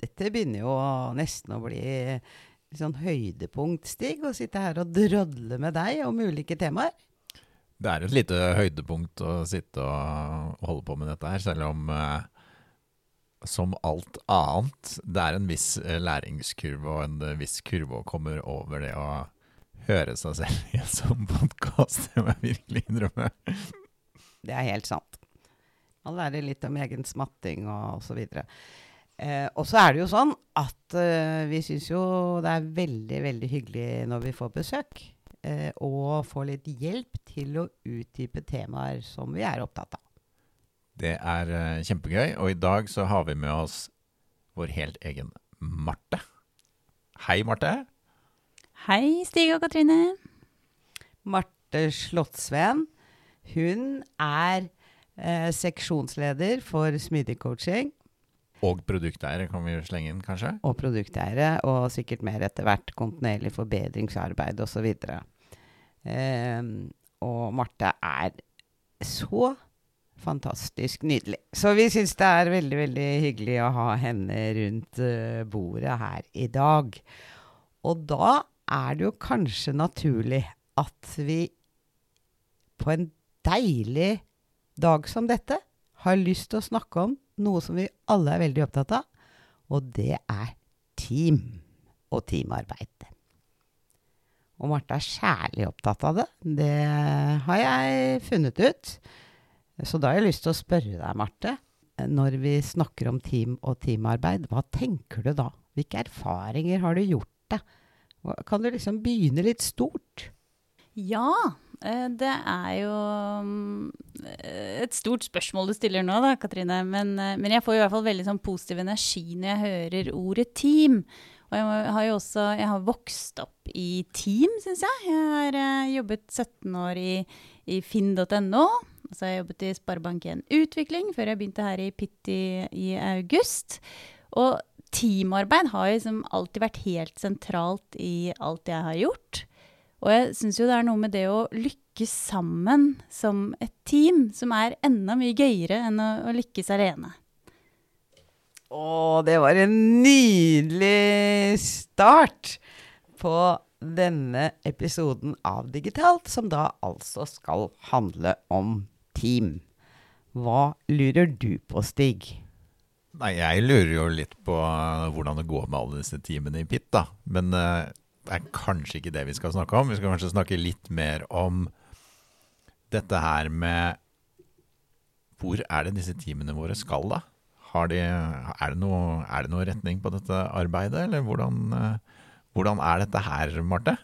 Dette begynner jo nesten å bli sånn høydepunkt, Stig, å sitte her og drodle med deg om ulike temaer. Det er et lite høydepunkt å sitte og holde på med dette her, selv om eh, som alt annet, det er en viss eh, læringskurve og en eh, viss kurve å komme over det å høre seg selv i en sånn podkast. Det må jeg virkelig innrømme. Det er helt sant. Man lærer litt om egen smatting og osv. Eh, og så er det jo sånn at eh, vi syns jo det er veldig, veldig hyggelig når vi får besøk. Eh, og får litt hjelp til å utdype temaer som vi er opptatt av. Det er eh, kjempegøy, og i dag så har vi med oss vår helt egen Marte. Hei, Marte. Hei, Stig og Katrine. Marte Slottsveen. Hun er eh, seksjonsleder for smidig coaching. Og produkteiere kan vi slenge inn, kanskje? Og produkteiere, og sikkert mer etter hvert kontinuerlig forbedringsarbeid osv. Eh, og Marte er så fantastisk nydelig. Så vi syns det er veldig, veldig hyggelig å ha henne rundt uh, bordet her i dag. Og da er det jo kanskje naturlig at vi på en deilig dag som dette har lyst til å snakke om noe som vi alle er veldig opptatt av, og det er team og teamarbeid. Og Marte er særlig opptatt av det. Det har jeg funnet ut. Så da har jeg lyst til å spørre deg, Marte. Når vi snakker om team og teamarbeid, hva tenker du da? Hvilke erfaringer har du gjort deg? Kan du liksom begynne litt stort? Ja, det er jo et stort spørsmål du stiller nå, da, Katrine. Men, men jeg får i hvert fall veldig sånn positiv energi når jeg hører ordet team. Og jeg har jo også jeg har vokst opp i team, syns jeg. Jeg har jobbet 17 år i, i finn.no. Så har jeg jobbet i Sparebank1 Utvikling før jeg begynte her i Pitt i, i august. Og teamarbeid har liksom alltid vært helt sentralt i alt jeg har gjort. Og jeg syns jo det er noe med det å lykkes sammen som et team som er enda mye gøyere enn å, å lykkes alene. Å, det var en nydelig start på denne episoden av Digitalt, som da altså skal handle om team. Hva lurer du på, Stig? Nei, jeg lurer jo litt på hvordan det går med alle disse teamene i PIT, da. Men uh, det er kanskje ikke det vi skal snakke om. Vi skal kanskje snakke litt mer om dette her med Hvor er det disse teamene våre skal, da? De, er, det noe, er, det noe, retning på dette arbeidet, eller hvordan, uh, hvordan er dette her, Marte?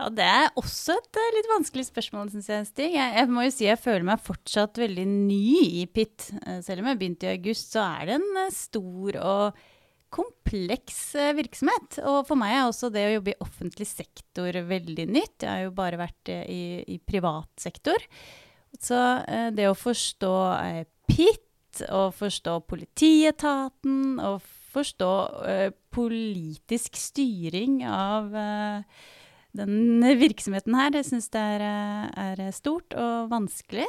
Ja, Det er også et uh, litt vanskelig spørsmål, syns jeg, Stig. Jeg, jeg, må jo si jeg føler meg fortsatt veldig ny i PIT. Uh, selv om jeg begynte i august, så er det en stor og kompleks virksomhet. Og for meg er også det å jobbe i offentlig sektor veldig nytt. Jeg har jo bare vært i, i privat sektor. Så det å forstå PIT, og forstå politietaten, og forstå politisk styring av den virksomheten her, det syns jeg er, er, stort og vanskelig.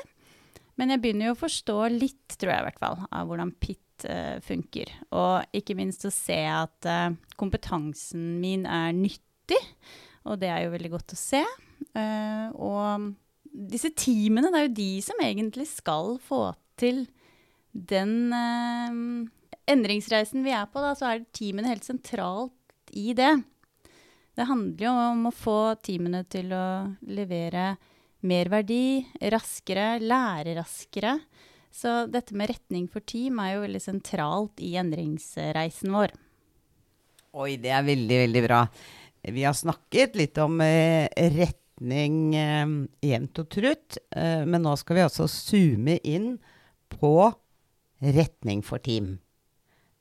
Men jeg begynner jo å forstå litt, tror jeg i hvert fall, av hvordan PIT uh, funker. Og ikke minst å se at uh, kompetansen min er nyttig, og det er jo veldig godt å se. Uh, og disse teamene, det er jo de som egentlig skal få til den endringsreisen vi er på, da, så er teamene helt sentralt i det. Det handler jo om å få teamene til å levere merverdi raskere, lære raskere. Så dette med retning for team er jo veldig sentralt i endringsreisen vår. Oi, det er veldig, veldig bra. Vi har snakket litt om eh, retning eh, jevnt og trutt, eh, men nå skal vi altså zoome inn på retning for team.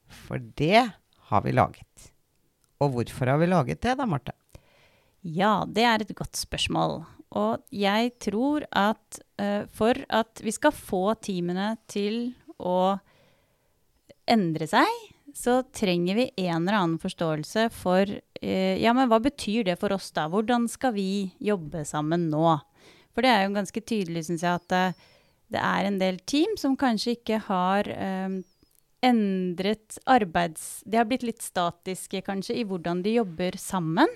For det har vi laget. Og hvorfor har vi laget det da, Marte? Ja, det er et godt spørsmål. Og jeg tror at uh, for at vi skal få teamene til å endre seg, så trenger vi en eller annen forståelse for uh, Ja, men hva betyr det for oss, da? Hvordan skal vi jobbe sammen nå? For det er jo ganske tydelig, syns jeg, at uh, det er en del team som kanskje ikke har endret arbeids... De har blitt litt statiske, kanskje, i hvordan de jobber sammen.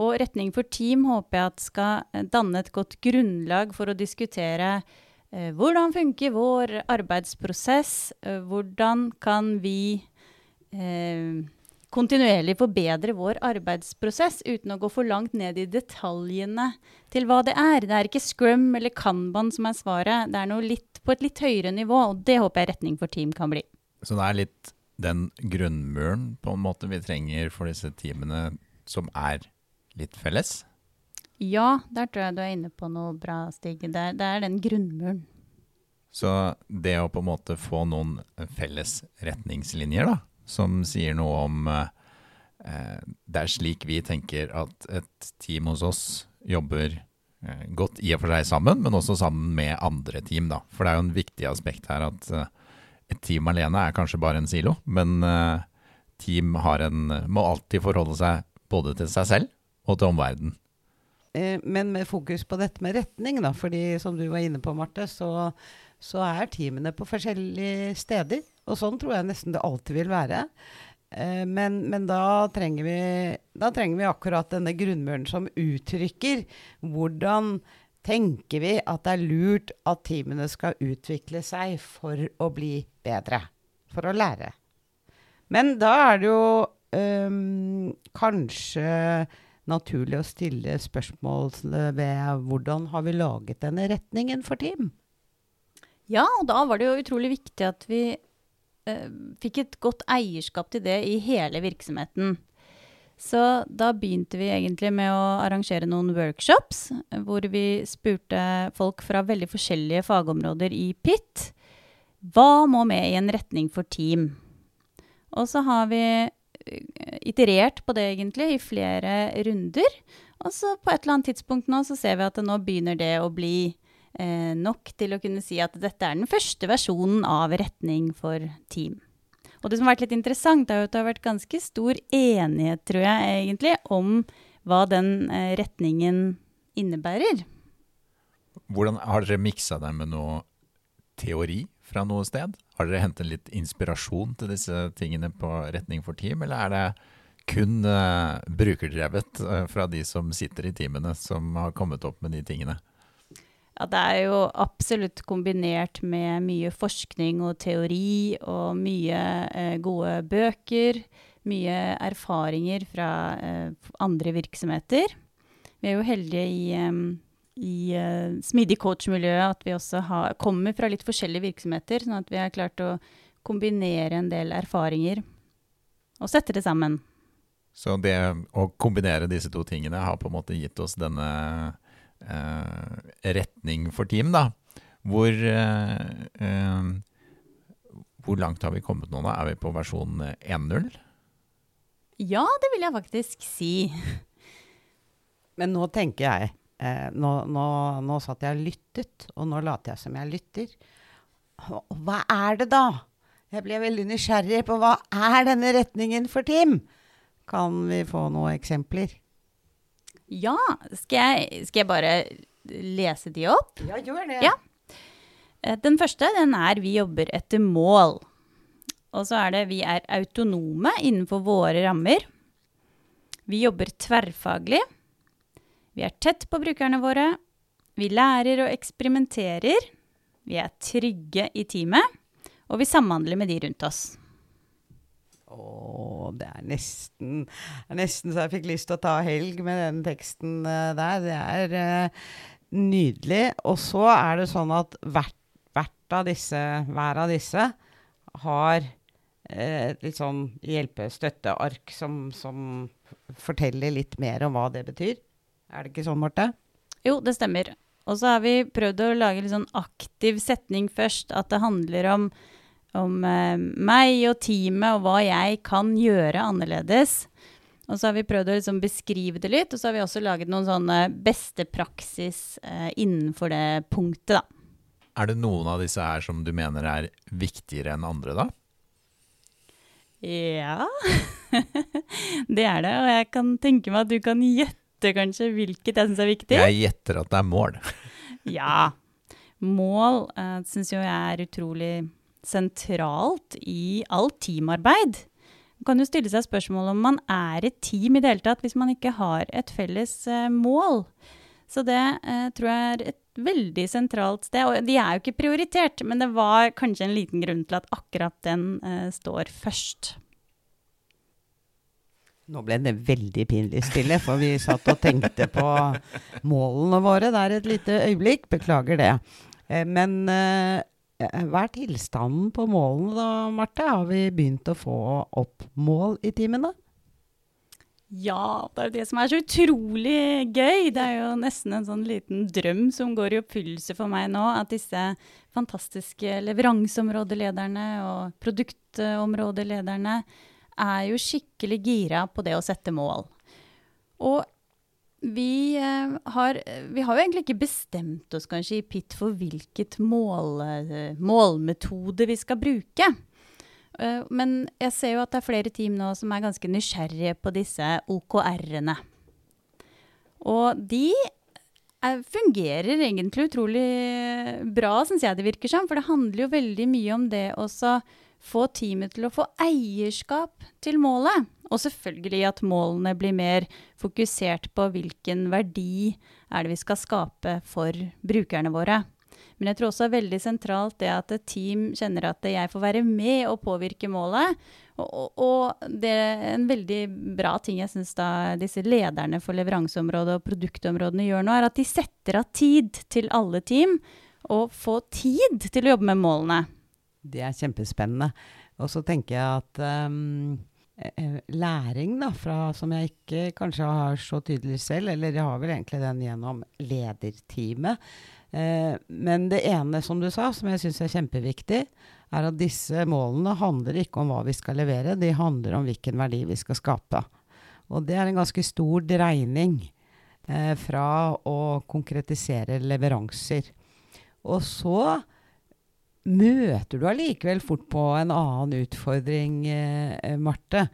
Og Retning for team håper jeg at skal eh, danne et godt grunnlag for å diskutere eh, hvordan funker vår arbeidsprosess, eh, hvordan kan vi eh, kontinuerlig forbedre vår arbeidsprosess uten å gå for langt ned i detaljene til hva det er. Det er ikke scrum eller kanban som er svaret, det er noe litt, på et litt høyere nivå, og det håper jeg Retning for team kan bli. Så det er litt den grunnmuren på en måte vi trenger for disse teamene som er litt felles? Ja, der tror jeg du er inne på noe bra, Stig. Det er, det er den grunnmuren. Så det å på en måte få noen felles retningslinjer, da, som sier noe om eh, Det er slik vi tenker at et team hos oss jobber eh, godt i og for seg sammen, men også sammen med andre team, da. For det er jo en viktig aspekt her at eh, et team alene er kanskje bare en silo, men eh, team en, må alltid forholde seg både til seg selv og til omverdenen. Eh, men med fokus på dette med retning, da, fordi som du var inne på, Marte, så, så, er teamene på forskjellige steder. Og sånn tror jeg nesten det alltid vil være. Eh, men, men da, trenger vi, da, trenger vi, akkurat denne grunnmuren som uttrykker hvordan tenker vi at det er lurt at teamene skal utvikle seg for å bli bedre. For å lære. Men da er det jo um, kanskje naturlig å stille spørsmål ved hvordan har vi laget denne retningen for team? Ja, og da var det jo utrolig viktig at vi eh, fikk et godt eierskap til det i hele virksomheten. Så da begynte vi egentlig med å arrangere noen workshops, hvor vi spurte folk fra veldig forskjellige fagområder i PIT hva må med i en retning for team. Og så har vi iterert på det, egentlig, i flere runder. Og så på et eller annet tidspunkt nå så ser vi at nå begynner det å bli eh, nok til å kunne si at dette er den første versjonen av retning for team. Og det som har vært litt interessant, er jo at det har vært ganske stor enighet, tror jeg, egentlig, om hva den eh, retningen innebærer. Hvordan Har dere miksa det med noe teori fra noe sted? Har dere hentet litt inspirasjon til disse tingene på retning for team, eller er det kun uh, brukerdrevet uh, fra de som sitter i teamene, som har kommet opp med de tingene? Ja, det er jo absolutt kombinert med mye forskning og teori og mye uh, gode bøker. Mye erfaringer fra andre virksomheter. Vi er jo heldige i um, i uh, smidig coach-miljøet at vi også har, kommer fra litt forskjellige virksomheter, sånn at vi har klart å kombinere en del erfaringer og sette det sammen. Så det å kombinere disse to tingene har på en måte gitt oss denne uh, retning for team, da. Hvor, uh, hvor langt har vi kommet nå, da? Er vi på versjon 1.0? Ja, det vil jeg faktisk si. Men nå tenker jeg Eh, nå, nå, nå, satt jeg og lyttet, og nå later jeg som jeg lytter. Og hva er det da? Jeg ble veldig nysgjerrig på hva er denne retningen for Tim? Kan vi få noen eksempler? Ja, skal jeg, skal jeg bare lese de opp? Ja, gjør det. Ja. Eh, den første den er 'Vi jobber etter mål'. Og så er det 'Vi er autonome innenfor våre rammer'. Vi jobber tverrfaglig. Vi er tett på brukerne våre. Vi lærer og eksperimenterer. Vi er trygge i teamet. Og vi samhandler med de rundt oss. Å, det er nesten, nesten så jeg fikk lyst til å ta helg med den teksten uh, der. Det er uh, nydelig. Og så er det sånn at hvert, hvert av disse, hver av disse har uh, et litt sånn hjelpestøtteark som, som forteller litt mer om hva det betyr. Er det ikke sånn, Marte? Jo, det stemmer. Og så har vi prøvd å lage litt sånn aktiv setning først. At det handler om om eh, meg og teamet og hva jeg kan gjøre annerledes. Og så har vi prøvd å liksom beskrive det litt, og så har vi også laget noen sånne beste praksis eh, innenfor det punktet, da. Er det noen av disse her som du mener er viktigere enn andre, da? Ja, det er det. Og jeg kan tenke meg at du kan gjette kanskje hvilket jeg syns er viktig. Jeg gjetter at det er mål. Ja. Mål uh, syns jo jeg er utrolig sentralt i alt teamarbeid. Man kan jo stille seg spørsmål om man er et team i det hele tatt hvis man ikke har et felles uh, mål. Så det uh, tror jeg er et veldig sentralt sted. Og de er jo ikke prioritert, men det var kanskje en liten grunn til at akkurat den uh, står først. Nå ble det veldig pinlig stille, for vi satt og tenkte på målene våre der et lite øyeblikk. Beklager det. Eh, men eh, hva er tilstanden på målene da, Marte? Har vi begynt å få opp mål i timene? Ja, det er jo det som er så utrolig gøy. Det er jo nesten en sånn liten drøm som går i oppfyllelse for meg nå. At disse fantastiske leveranseområdelederne og produktområdelederne er jo skikkelig gira på det å sette mål. Og vi, eh, har, vi har jo egentlig ikke bestemt oss kanskje i PIT for hvilket mål, eh, målmetode vi skal bruke. Uh, men jeg ser jo at det er flere team nå som er ganske nysgjerrige på disse OKR-ene. Og de er, fungerer egentlig utrolig bra, syns jeg det virker som. For det handler jo veldig mye om det å få teamet til å få eierskap til målet. Og selvfølgelig at målene blir mer fokusert på hvilken verdi er det vi skal skape for brukerne våre. Men jeg tror også det er veldig sentralt det at et team kjenner at jeg får være med og påvirke målet. Og, og, det er en veldig bra ting jeg syns disse lederne for leveranseområdet og produktområdene gjør nå, er at de setter av tid til alle team. Og får tid til å jobbe med målene. Det er kjempespennende. Og så tenker jeg at um læring, da, fra, som jeg ikke kanskje har så tydelig selv, eller jeg har vel egentlig den gjennom lederteamet, Eh, men det ene, som du sa, som jeg syns er kjempeviktig, er at disse målene handler ikke om hva vi skal levere, de handler om hvilken verdi vi skal skape. Og det er en ganske stor dreining eh, fra å konkretisere leveranser. Og så møter du allikevel fort på en annen utfordring, eh, Marte.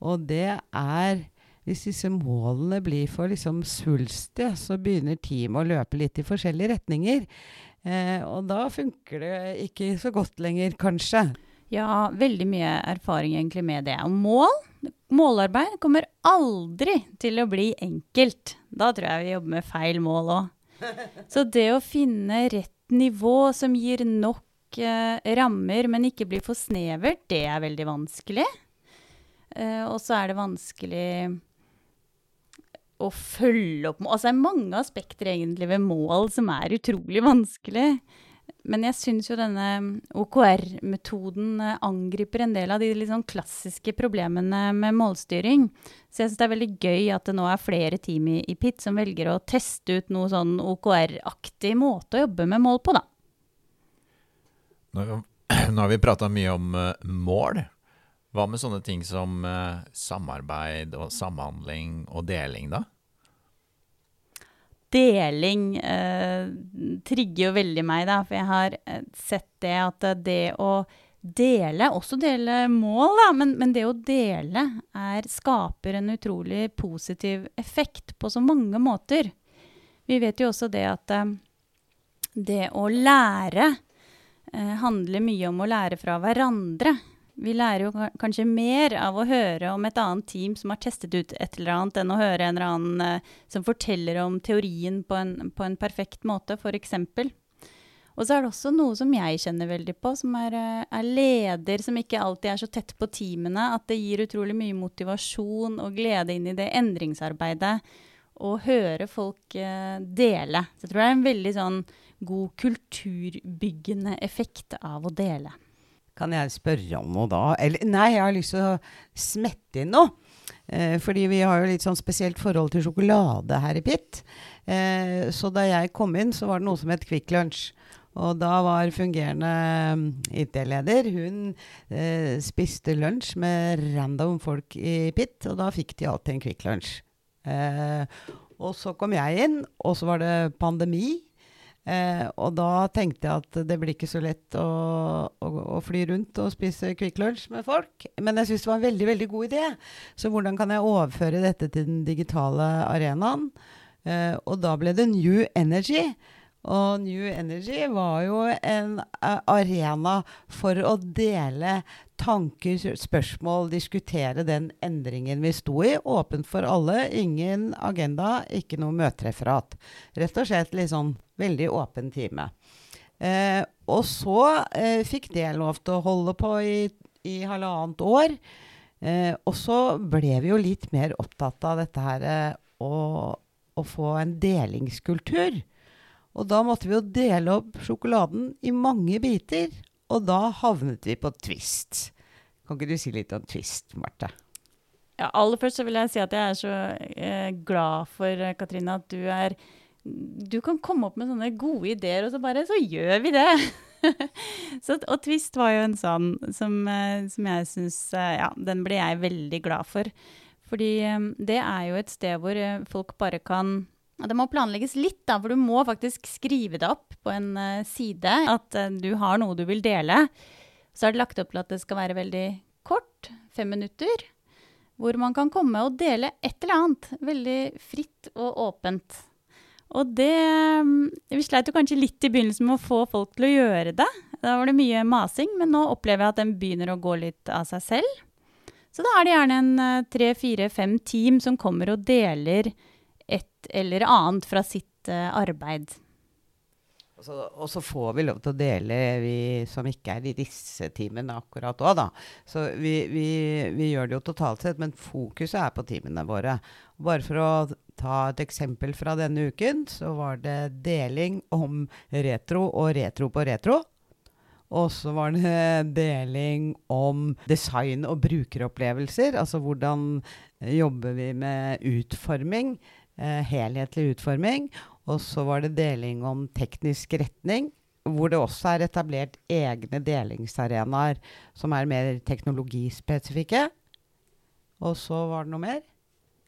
Og det er hvis disse målene blir for liksom svulstige, så begynner teamet å løpe litt i forskjellige retninger. Eh, og da funker det ikke så godt lenger, kanskje. Ja, veldig mye erfaring egentlig med det. Og mål, målarbeid kommer aldri til å bli enkelt. Da tror jeg vi jobber med feil mål òg. Så det å finne rett nivå som gir nok eh, rammer, men ikke blir for snevert, det er veldig vanskelig. Eh, og så er det vanskelig å følge opp Altså det er mange aspekter egentlig ved mål som er utrolig vanskelig. Men jeg syns jo denne OKR-metoden eh, angriper en del av de liksom klassiske problemene med målstyring. Så jeg syns det er veldig gøy at det nå er flere team i, i PIT som velger å teste ut noe sånn OKR-aktig måte å jobbe med mål på, da. Nå, har vi prata mye om uh, mål. Hva med sånne ting som uh, samarbeid og samhandling og deling, da? Deling eh, trigger jo veldig meg, da. For jeg har uh, sett det at det å dele, også dele mål, da, men, men det å dele er, skaper en utrolig positiv effekt på så mange måter. Vi vet jo også det at det å lære handler mye om å lære fra hverandre. Vi lærer jo kanskje mer av å høre om et annet team som har testet ut et eller annet, enn å høre en eller annen uh, som forteller om teorien på en, på en perfekt måte, f.eks. Og så er det også noe som jeg kjenner veldig på, som er, uh, er, leder som ikke alltid er så tett på teamene. At det gir utrolig mye motivasjon og glede inn i det endringsarbeidet. Å høre folk uh, dele. Så jeg tror det er en veldig sånn god kulturbyggende effekt av å dele. Kan jeg spørre om noe da? Eller nei, jeg har lyst til å smette inn noe. Eh, fordi vi har jo litt sånn spesielt forhold til sjokolade her i Pitt. Eh, så da jeg kom inn, så var det noe som het Kvikk Lunsj. Og da var fungerende mm, IT-leder Hun eh, spiste lunsj med random folk i Pitt, og da fikk de alltid en Kvikk Lunsj. Eh, og så kom jeg inn, og så var det pandemi. Eh, og da tenkte jeg at det blir ikke så lett å, å, å fly rundt og spise Kvikk Lunsj med folk. Men jeg syns det var en veldig veldig god idé. Så hvordan kan jeg overføre dette til den digitale arenaen? Eh, og da ble det New Energy. Og New Energy var jo en uh, arena for å dele tanker, spørsmål, diskutere den endringen vi sto i. Åpent for alle. Ingen agenda, ikke noe møtereferat. Rett og slett litt sånn veldig åpen time. Eh, og så eh, fikk det lov til å holde på i, i halvannet år. Eh, og så ble vi jo litt mer opptatt av dette her eh, å, å få en delingskultur. Og da måtte vi jo dele opp sjokoladen i mange biter. Og da havnet vi på Twist. Kan ikke du si litt om Twist, Marte? Ja, aller først så vil jeg si at jeg er så eh, glad for, eh, Katrine, at du er Du kan komme opp med sånne gode ideer, og så bare Så gjør vi det! så, og Twist var jo en sånn som, eh, som jeg syns eh, Ja, den ble jeg veldig glad for. Fordi det er jo et sted hvor folk bare kan det må planlegges litt, da, for du må faktisk skrive det opp på en uh, side. At uh, du har noe du vil dele. Så er det lagt opp til at det skal være veldig kort, fem minutter. Hvor man kan komme og dele et eller annet. Veldig fritt og åpent. Og det Vi sleit jo kanskje litt i begynnelsen med å få folk til å gjøre det. Da var det mye masing, men nå opplever jeg at den begynner å gå litt av seg selv. Så da er det gjerne en tre, fire, fem team som kommer og deler et eller annet fra sitt uh, arbeid. Og så, og så, får vi lov til å dele, vi som ikke er i disse timene akkurat òg, da. Så vi, vi, vi, gjør det jo totalt sett, men fokuset er på timene våre. Bare for å ta et eksempel fra denne uken, så var det deling om retro og retro på retro. Og så var det deling om design og brukeropplevelser. Altså hvordan jobber vi med utforming eh, helhetlig utforming. Og så var det deling om teknisk retning, hvor det også er etablert egne delingsarenaer som er mer teknologispesifikke. Og så var det noe mer?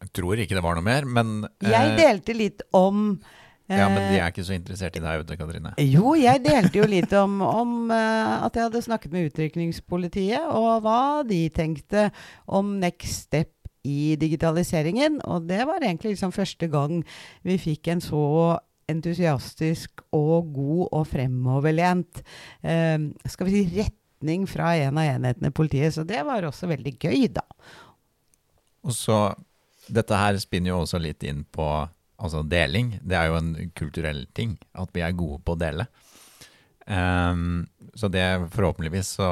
Jeg tror ikke det var noe mer, men eh, Jeg delte litt om ja, men de er ikke så interessert i deg, vet Katrine. Jo, jeg delte jo litt om, om at jeg hadde snakket med utrykningspolitiet, og hva de tenkte om Next Step i digitaliseringen. Og det var egentlig liksom første gang vi fikk en så entusiastisk og god og fremoverlent eh, skal vi si retning fra en av enhetene i politiet. Så det var også veldig gøy, da. Og så Dette her spinner jo også litt inn på altså deling. Det er jo en kulturell ting, at vi er gode på å dele. Um, så det forhåpentligvis så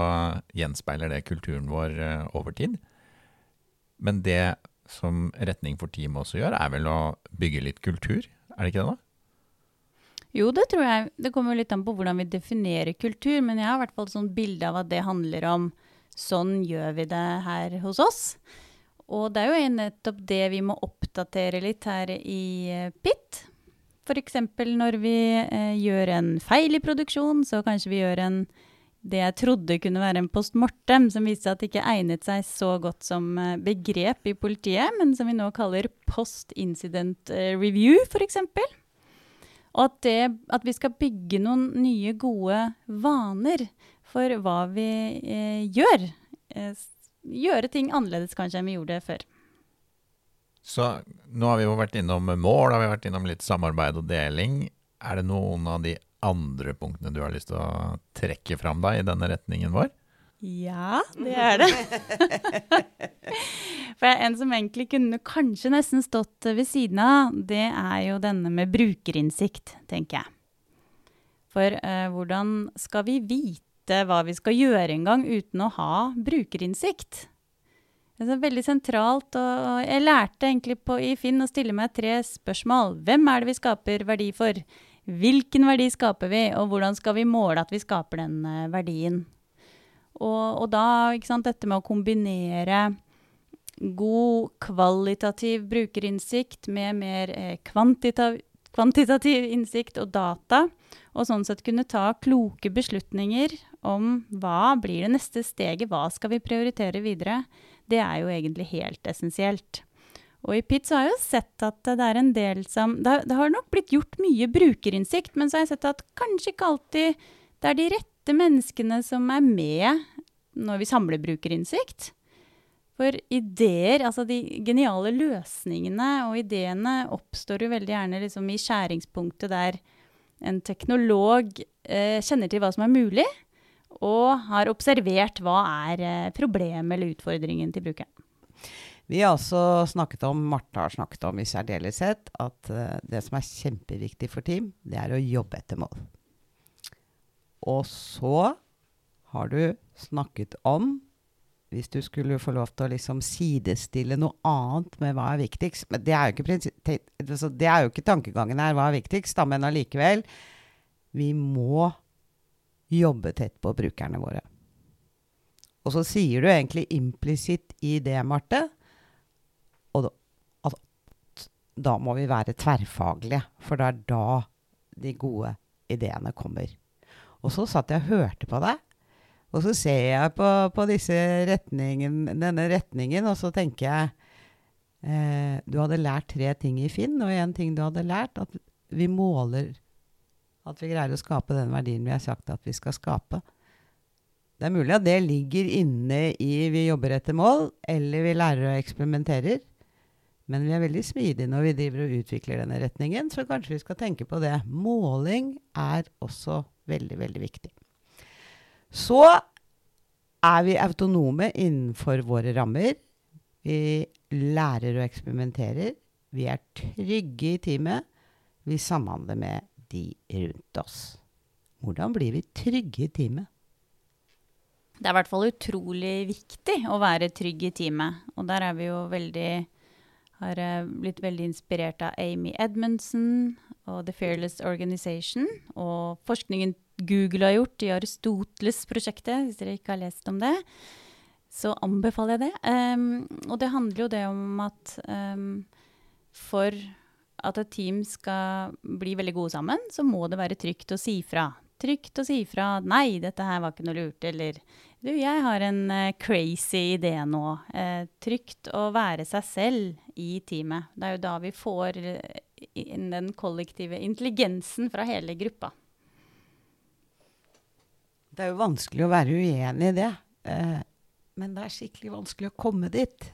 gjenspeiler det kulturen vår uh, over tid. Men det som Retning for teamet også gjør, er vel å bygge litt kultur? Er det ikke det, da? Jo, det tror jeg. Det kommer litt an på hvordan vi definerer kultur. Men jeg har i hvert fall et sånt bilde av at det handler om sånn gjør vi det her hos oss. Og det er jo nettopp det vi må oppdatere litt her i eh, PIT. F.eks. når vi eh, gjør en feil i produksjon, så kanskje vi gjør en det jeg trodde kunne være en post mortem, som viste seg at det ikke egnet seg så godt som eh, begrep i politiet, men som vi nå kaller post incident eh, review, f.eks. Og at, det, at, vi skal bygge noen nye, gode vaner for hva vi eh, gjør. Eh, gjøre ting annerledes kanskje enn vi gjorde før. Så nå har vi jo vært innom mål, har vi vært innom litt samarbeid og deling. Er det noen av de andre punktene du har lyst til å trekke fram da, i denne retningen vår? Ja, det er det. For en som egentlig kunne kanskje nesten stått ved siden av, det er jo denne med brukerinnsikt, tenker jeg. For eh, hvordan skal vi vite hva vi skal gjøre en gang uten å ha brukerinnsikt? Det er veldig sentralt, og jeg lærte egentlig på, i Finn å stille meg tre spørsmål. Hvem er det vi skaper verdi for? Hvilken verdi skaper vi, og hvordan skal vi måle at vi skaper den uh, verdien? Og, og da, ikke sant, dette med å kombinere god kvalitativ brukerinnsikt med mer eh, kvantitativ, kvantitativ innsikt og data, og sånn sett kunne ta kloke beslutninger om hva blir det neste steget, hva skal vi prioritere videre, det er jo egentlig helt essensielt. Og i PIT så har jeg jo sett at det er en del som Det det har nok blitt gjort mye brukerinnsikt, men så har jeg sett at kanskje ikke alltid det er de rette menneskene som er med når vi samler brukerinnsikt. For ideer, altså de geniale løsningene og ideene oppstår jo veldig gjerne liksom i skjæringspunktet der en teknolog eh, kjenner til hva som er mulig, og har observert hva er eh, problemet eller utfordringen til brukeren. Vi har også snakket om, Marte har snakket om i særdeleshet, at uh, det som er kjempeviktig for team, det er å jobbe etter mål. Og så har du snakket om hvis du skulle få lov til å liksom sidestille noe annet med hva er viktigst Men det er jo ikke, det er jo ikke tankegangen her, hva er viktigst, da, men allikevel Vi må jobbe tett på brukerne våre. Og så sier du egentlig implisitt i det, Marte, og da, at da må vi være tverrfaglige. For det er da de gode ideene kommer. Og så satt jeg og hørte på deg, og så ser jeg på, på retningen, denne retningen, og så tenker jeg eh, Du hadde lært tre ting i Finn, og én ting du hadde lært, at vi måler at vi greier å skape den verdien vi har sagt at vi skal skape. Det er mulig at det ligger inne i vi jobber etter mål, eller vi lærer og eksperimenterer. Men vi er veldig smidige når vi driver og utvikler denne retningen, så kanskje vi skal tenke på det. Måling er også veldig, veldig viktig. Så er vi autonome innenfor våre rammer. Vi lærer og eksperimenterer. Vi er trygge i teamet. Vi samhandler med de rundt oss. Hvordan blir vi trygge i teamet? Det er i hvert fall utrolig viktig å være trygg i teamet. Og der er vi jo veldig Har eh, blitt veldig inspirert av Amy Edmundsen og The Fearless Organization og forskningen Google har gjort i Aristoteles-prosjektet, hvis dere ikke har lest om det, så anbefaler jeg det. Um, og det handler jo det om at um, for at et team skal bli veldig gode sammen, så må det være trygt å si fra. Trygt å si fra 'nei, dette her var ikke noe lurt', eller 'du, jeg har en uh, crazy idé nå'. Uh, trygt å være seg selv i teamet. Det er jo da vi får inn den kollektive intelligensen fra hele gruppa. Det er jo vanskelig å være uenig i det. Uh, men det er skikkelig vanskelig å komme dit.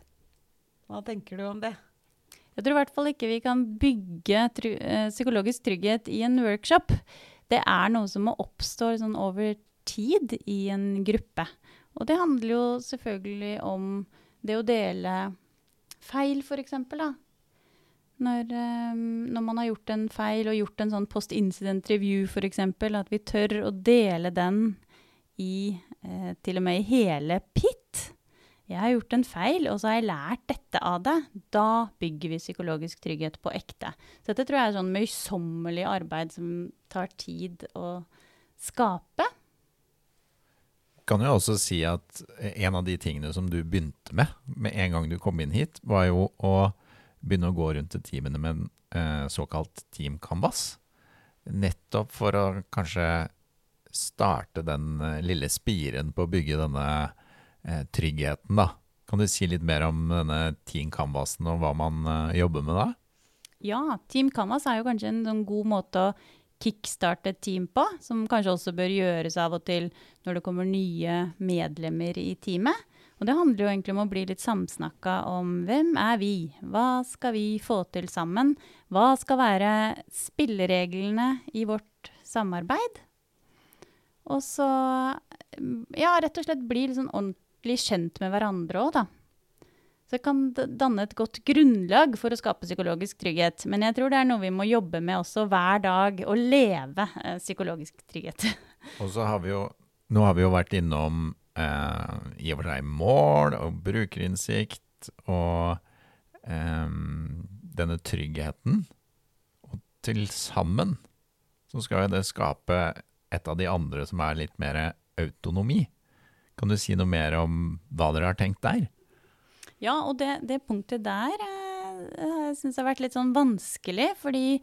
Hva tenker du om det? Jeg tror i hvert fall ikke vi kan bygge try eh, psykologisk trygghet i en workshop. Det er noe som må oppstå sånn over tid i en gruppe. Og det handler jo selvfølgelig om det å dele feil, f.eks. Når, um, når, man har gjort en feil og gjort en sånn post incident review f.eks., at vi tør å dele den i eh, til og med i hele PIT. Jeg har gjort en feil, og så har jeg lært dette av det. Da bygger vi psykologisk trygghet på ekte. Så dette tror jeg er sånn møysommelig arbeid som tar tid å skape. Kan jo også si at en av de tingene som du begynte med med en gang du kom inn hit, var jo å begynne å gå rundt til teamene med en eh, såkalt Team Canvas. Nettopp for å kanskje starte den eh, lille spiren på å bygge denne tryggheten, da. Kan du si litt mer om denne Team Canvasen og hva man eh, jobber med da? Ja, Team Canvas er jo kanskje en sånn god måte å kickstarte et team på, som kanskje også bør gjøres av og til når det kommer nye medlemmer i teamet. Og det handler jo egentlig om å bli litt samsnakka om hvem er vi, hva skal vi få til sammen, hva skal være spillereglene i vårt samarbeid? Og så ja, rett og slett bli litt sånn ordentlig kjent med hverandre òg, da. Så det kan danne et godt grunnlag for å skape psykologisk trygghet. Men jeg tror det er noe vi må jobbe med også hver dag, å leve eh, psykologisk trygghet. Og så har vi jo Nå har vi jo vært innom eh, i og for seg mål og brukerinnsikt og eh, denne tryggheten. Og til sammen så skal jo det skape et av de andre som er litt mer autonomi. Kan du si noe mer om hva dere har tenkt der? Ja, og det, det punktet der eh, jeg syns har vært litt sånn vanskelig, fordi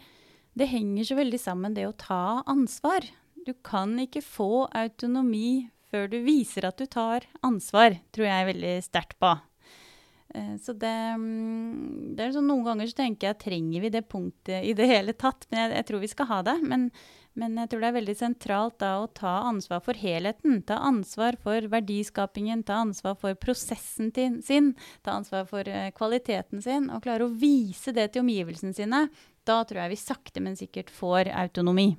det henger så veldig sammen, det å ta ansvar. Du kan ikke få autonomi før du viser at du tar ansvar, tror jeg veldig sterkt på. Eh, så det, mm, det er sånn Noen ganger så tenker jeg trenger vi det punktet i det hele tatt? Men jeg, jeg tror vi skal ha det. Men, men, jeg tror det er veldig sentralt da å ta ansvar for helheten. Ta ansvar for verdiskapingen, ta ansvar for prosessen sin, ta ansvar for uh, kvaliteten sin. Og klare å vise det til omgivelsene sine. Da tror jeg vi sakte, men sikkert får autonomi.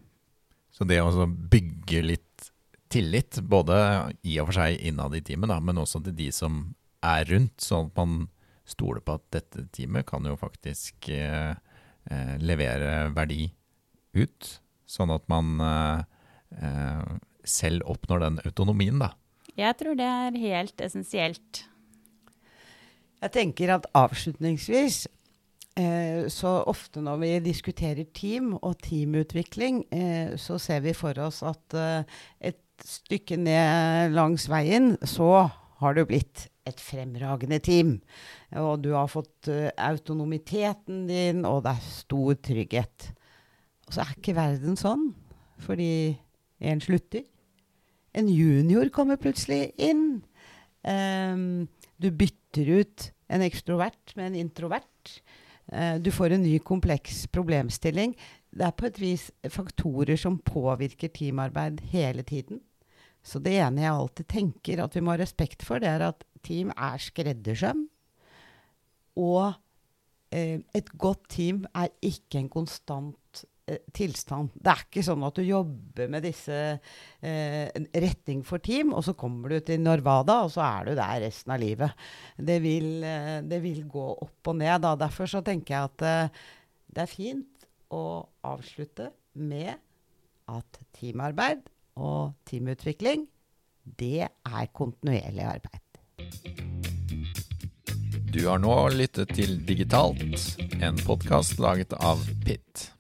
Så det å bygge litt tillit, både i og for seg innad i teamet, da, men også til de som er rundt, sånn at man stoler på at dette teamet kan jo faktisk eh, eh, levere verdi ut, sånn at man eh, eh, selv oppnår den autonomien, da. Jeg tror det er helt essensielt. Jeg tenker at avslutningsvis eh, så ofte når vi diskuterer team og teamutvikling, eh, så ser vi for oss at et stykke ned langs veien så har det blitt et fremragende team. Og du har fått uh, autonomiteten din, og det er stor trygghet. Og så er ikke verden sånn, fordi en slutter. En junior kommer plutselig inn. Um, du bytter ut en ekstrovert med en introvert. Uh, du får en ny kompleks problemstilling. Det er på et vis faktorer som påvirker teamarbeid hele tiden. Så det ene jeg alltid tenker at vi må ha respekt for, det er at team er skreddersøm. Og eh, et godt team er ikke en konstant tilstand. Det er ikke sånn at du jobber med disse eh, retning for team, og så kommer du til Norvada, og så er du der resten av livet. Det vil, eh, det vil gå opp og ned. Da. Derfor så tenker jeg at eh, det er fint å avslutte med at teamarbeid og teamutvikling, det er kontinuerlig arbeid. Du har nå lyttet til Digitalt, en podkast laget av Pitt.